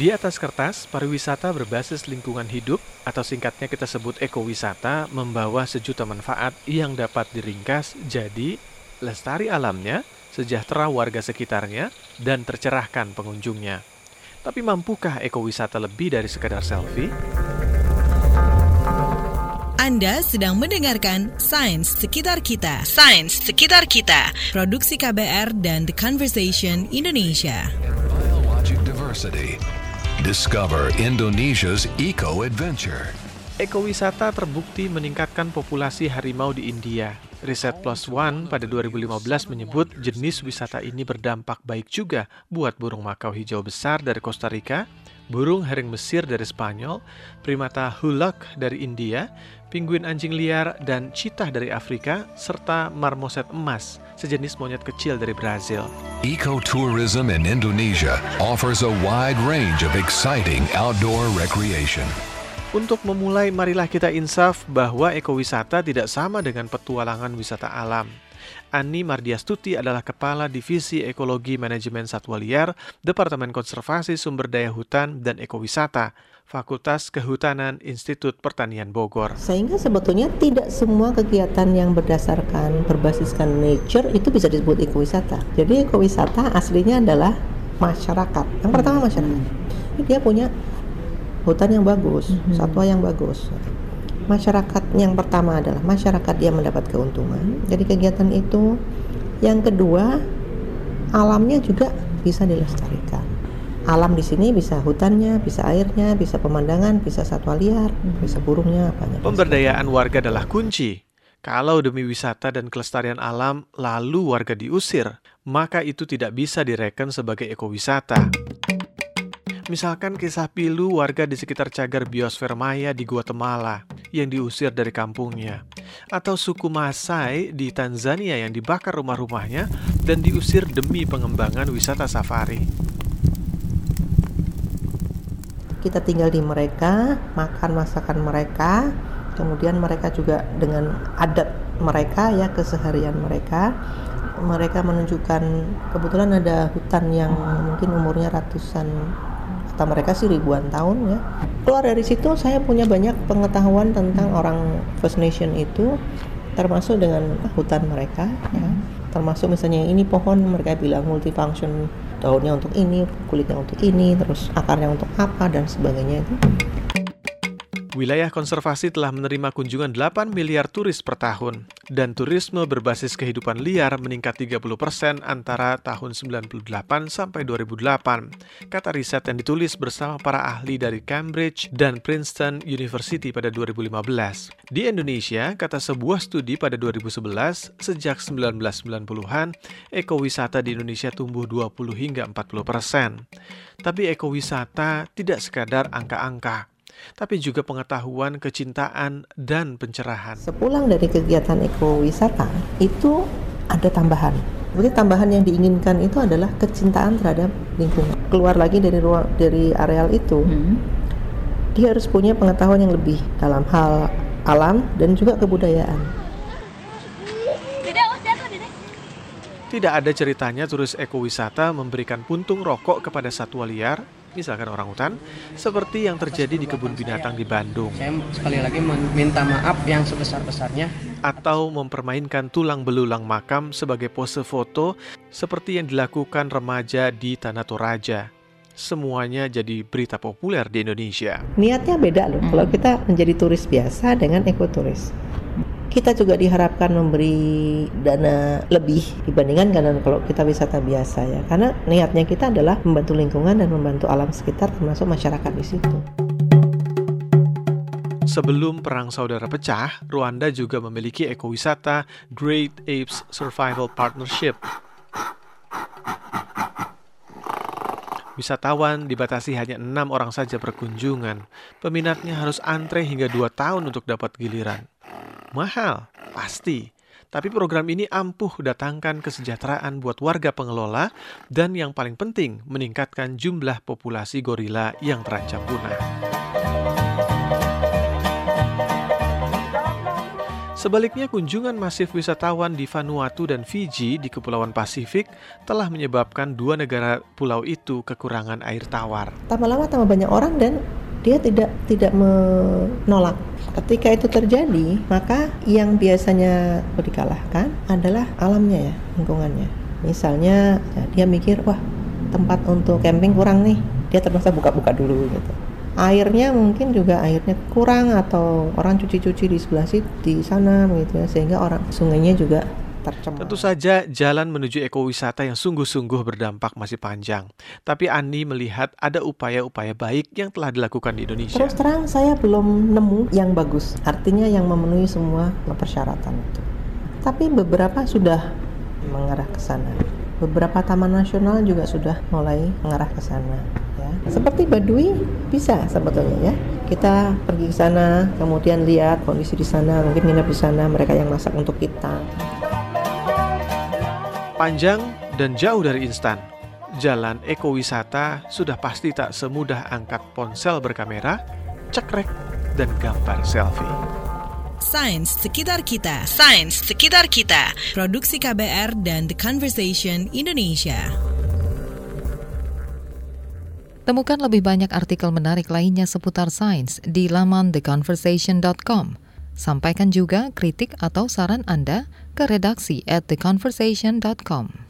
Di atas kertas, pariwisata berbasis lingkungan hidup atau singkatnya kita sebut ekowisata membawa sejuta manfaat yang dapat diringkas jadi lestari alamnya, sejahtera warga sekitarnya, dan tercerahkan pengunjungnya. Tapi mampukah ekowisata lebih dari sekadar selfie? Anda sedang mendengarkan Sains Sekitar Kita. Sains Sekitar Kita. Produksi KBR dan The Conversation Indonesia. Biologic diversity. Discover Indonesia's eco adventure. Ekowisata terbukti meningkatkan populasi harimau di India. Riset Plus One pada 2015 menyebut jenis wisata ini berdampak baik juga buat burung makau hijau besar dari Costa Rica, burung herring Mesir dari Spanyol, primata hulak dari India, pinguin anjing liar dan citah dari Afrika, serta marmoset emas, sejenis monyet kecil dari Brazil. Ecotourism in Indonesia offers a wide range of exciting outdoor recreation. Untuk memulai, marilah kita insaf bahwa ekowisata tidak sama dengan petualangan wisata alam. Ani Mardiastuti adalah Kepala Divisi Ekologi Manajemen Satwa Liar, Departemen Konservasi Sumber Daya Hutan dan Ekowisata, Fakultas Kehutanan Institut Pertanian Bogor. Sehingga sebetulnya tidak semua kegiatan yang berdasarkan berbasiskan nature itu bisa disebut ekowisata. Jadi ekowisata aslinya adalah masyarakat. Yang pertama masyarakat. Dia punya hutan yang bagus, mm-hmm. satwa yang bagus. Masyarakat yang pertama adalah masyarakat yang mendapat keuntungan. Jadi kegiatan itu yang kedua alamnya juga bisa dilestarikan. Alam di sini bisa hutannya, bisa airnya, bisa pemandangan, bisa satwa liar, bisa burungnya, apa Pemberdayaan warga adalah kunci. Kalau demi wisata dan kelestarian alam lalu warga diusir, maka itu tidak bisa direken sebagai ekowisata. Misalkan kisah pilu warga di sekitar cagar biosfer Maya di Guatemala yang diusir dari kampungnya. Atau suku Masai di Tanzania yang dibakar rumah-rumahnya dan diusir demi pengembangan wisata safari. Kita tinggal di mereka, makan masakan mereka, kemudian mereka juga dengan adat mereka ya keseharian mereka mereka menunjukkan kebetulan ada hutan yang mungkin umurnya ratusan kata mereka sih ribuan tahun ya. Keluar dari situ saya punya banyak pengetahuan tentang orang First Nation itu termasuk dengan hutan mereka ya. Termasuk misalnya ini pohon mereka bilang multifunction daunnya untuk ini kulitnya untuk ini terus akarnya untuk apa dan sebagainya itu Wilayah konservasi telah menerima kunjungan 8 miliar turis per tahun, dan turisme berbasis kehidupan liar meningkat 30 persen antara tahun 98 sampai 2008, kata riset yang ditulis bersama para ahli dari Cambridge dan Princeton University pada 2015. Di Indonesia, kata sebuah studi pada 2011, sejak 1990-an, ekowisata di Indonesia tumbuh 20 hingga 40 persen. Tapi ekowisata tidak sekadar angka-angka tapi juga pengetahuan, kecintaan, dan pencerahan. Sepulang dari kegiatan ekowisata, itu ada tambahan. Berarti tambahan yang diinginkan itu adalah kecintaan terhadap lingkungan. Keluar lagi dari ruang dari areal itu, hmm. dia harus punya pengetahuan yang lebih dalam hal alam dan juga kebudayaan. Tidak ada ceritanya turis ekowisata memberikan puntung rokok kepada satwa liar misalkan orang hutan, seperti yang terjadi di kebun binatang di Bandung. Saya sekali lagi meminta maaf yang sebesar-besarnya. Atau mempermainkan tulang belulang makam sebagai pose foto seperti yang dilakukan remaja di Tanah Toraja. Semuanya jadi berita populer di Indonesia. Niatnya beda loh, kalau hmm. kita menjadi turis biasa dengan ekoturis kita juga diharapkan memberi dana lebih dibandingkan dengan kalau kita wisata biasa ya karena niatnya kita adalah membantu lingkungan dan membantu alam sekitar termasuk masyarakat di situ. Sebelum perang saudara pecah, Rwanda juga memiliki ekowisata Great Apes Survival Partnership. Wisatawan dibatasi hanya enam orang saja berkunjungan. Peminatnya harus antre hingga dua tahun untuk dapat giliran. Mahal, pasti. Tapi program ini ampuh datangkan kesejahteraan buat warga pengelola dan yang paling penting meningkatkan jumlah populasi gorila yang terancam punah. Sebaliknya, kunjungan masif wisatawan di Vanuatu dan Fiji di Kepulauan Pasifik telah menyebabkan dua negara pulau itu kekurangan air tawar. Tambah lama tambah banyak orang dan dia tidak tidak menolak. Ketika itu terjadi, maka yang biasanya dikalahkan adalah alamnya ya, lingkungannya. Misalnya ya, dia mikir, wah tempat untuk camping kurang nih, dia terpaksa buka-buka dulu gitu airnya mungkin juga airnya kurang atau orang cuci-cuci di sebelah situ di sana begitu ya sehingga orang sungainya juga tercemar. Tentu saja jalan menuju ekowisata yang sungguh-sungguh berdampak masih panjang. Tapi Ani melihat ada upaya-upaya baik yang telah dilakukan di Indonesia. Terus terang saya belum nemu yang bagus. Artinya yang memenuhi semua persyaratan itu. Tapi beberapa sudah mengarah ke sana. Beberapa taman nasional juga sudah mulai mengarah ke sana seperti Baduy bisa sebetulnya ya. Kita pergi ke sana, kemudian lihat kondisi di sana, mungkin nginep di sana, mereka yang masak untuk kita. Panjang dan jauh dari instan, jalan ekowisata sudah pasti tak semudah angkat ponsel berkamera, cekrek, dan gambar selfie. Sains sekitar kita. Sains sekitar kita. Produksi KBR dan The Conversation Indonesia. Temukan lebih banyak artikel menarik lainnya seputar sains di laman theconversation.com. Sampaikan juga kritik atau saran Anda ke redaksi at theconversation.com.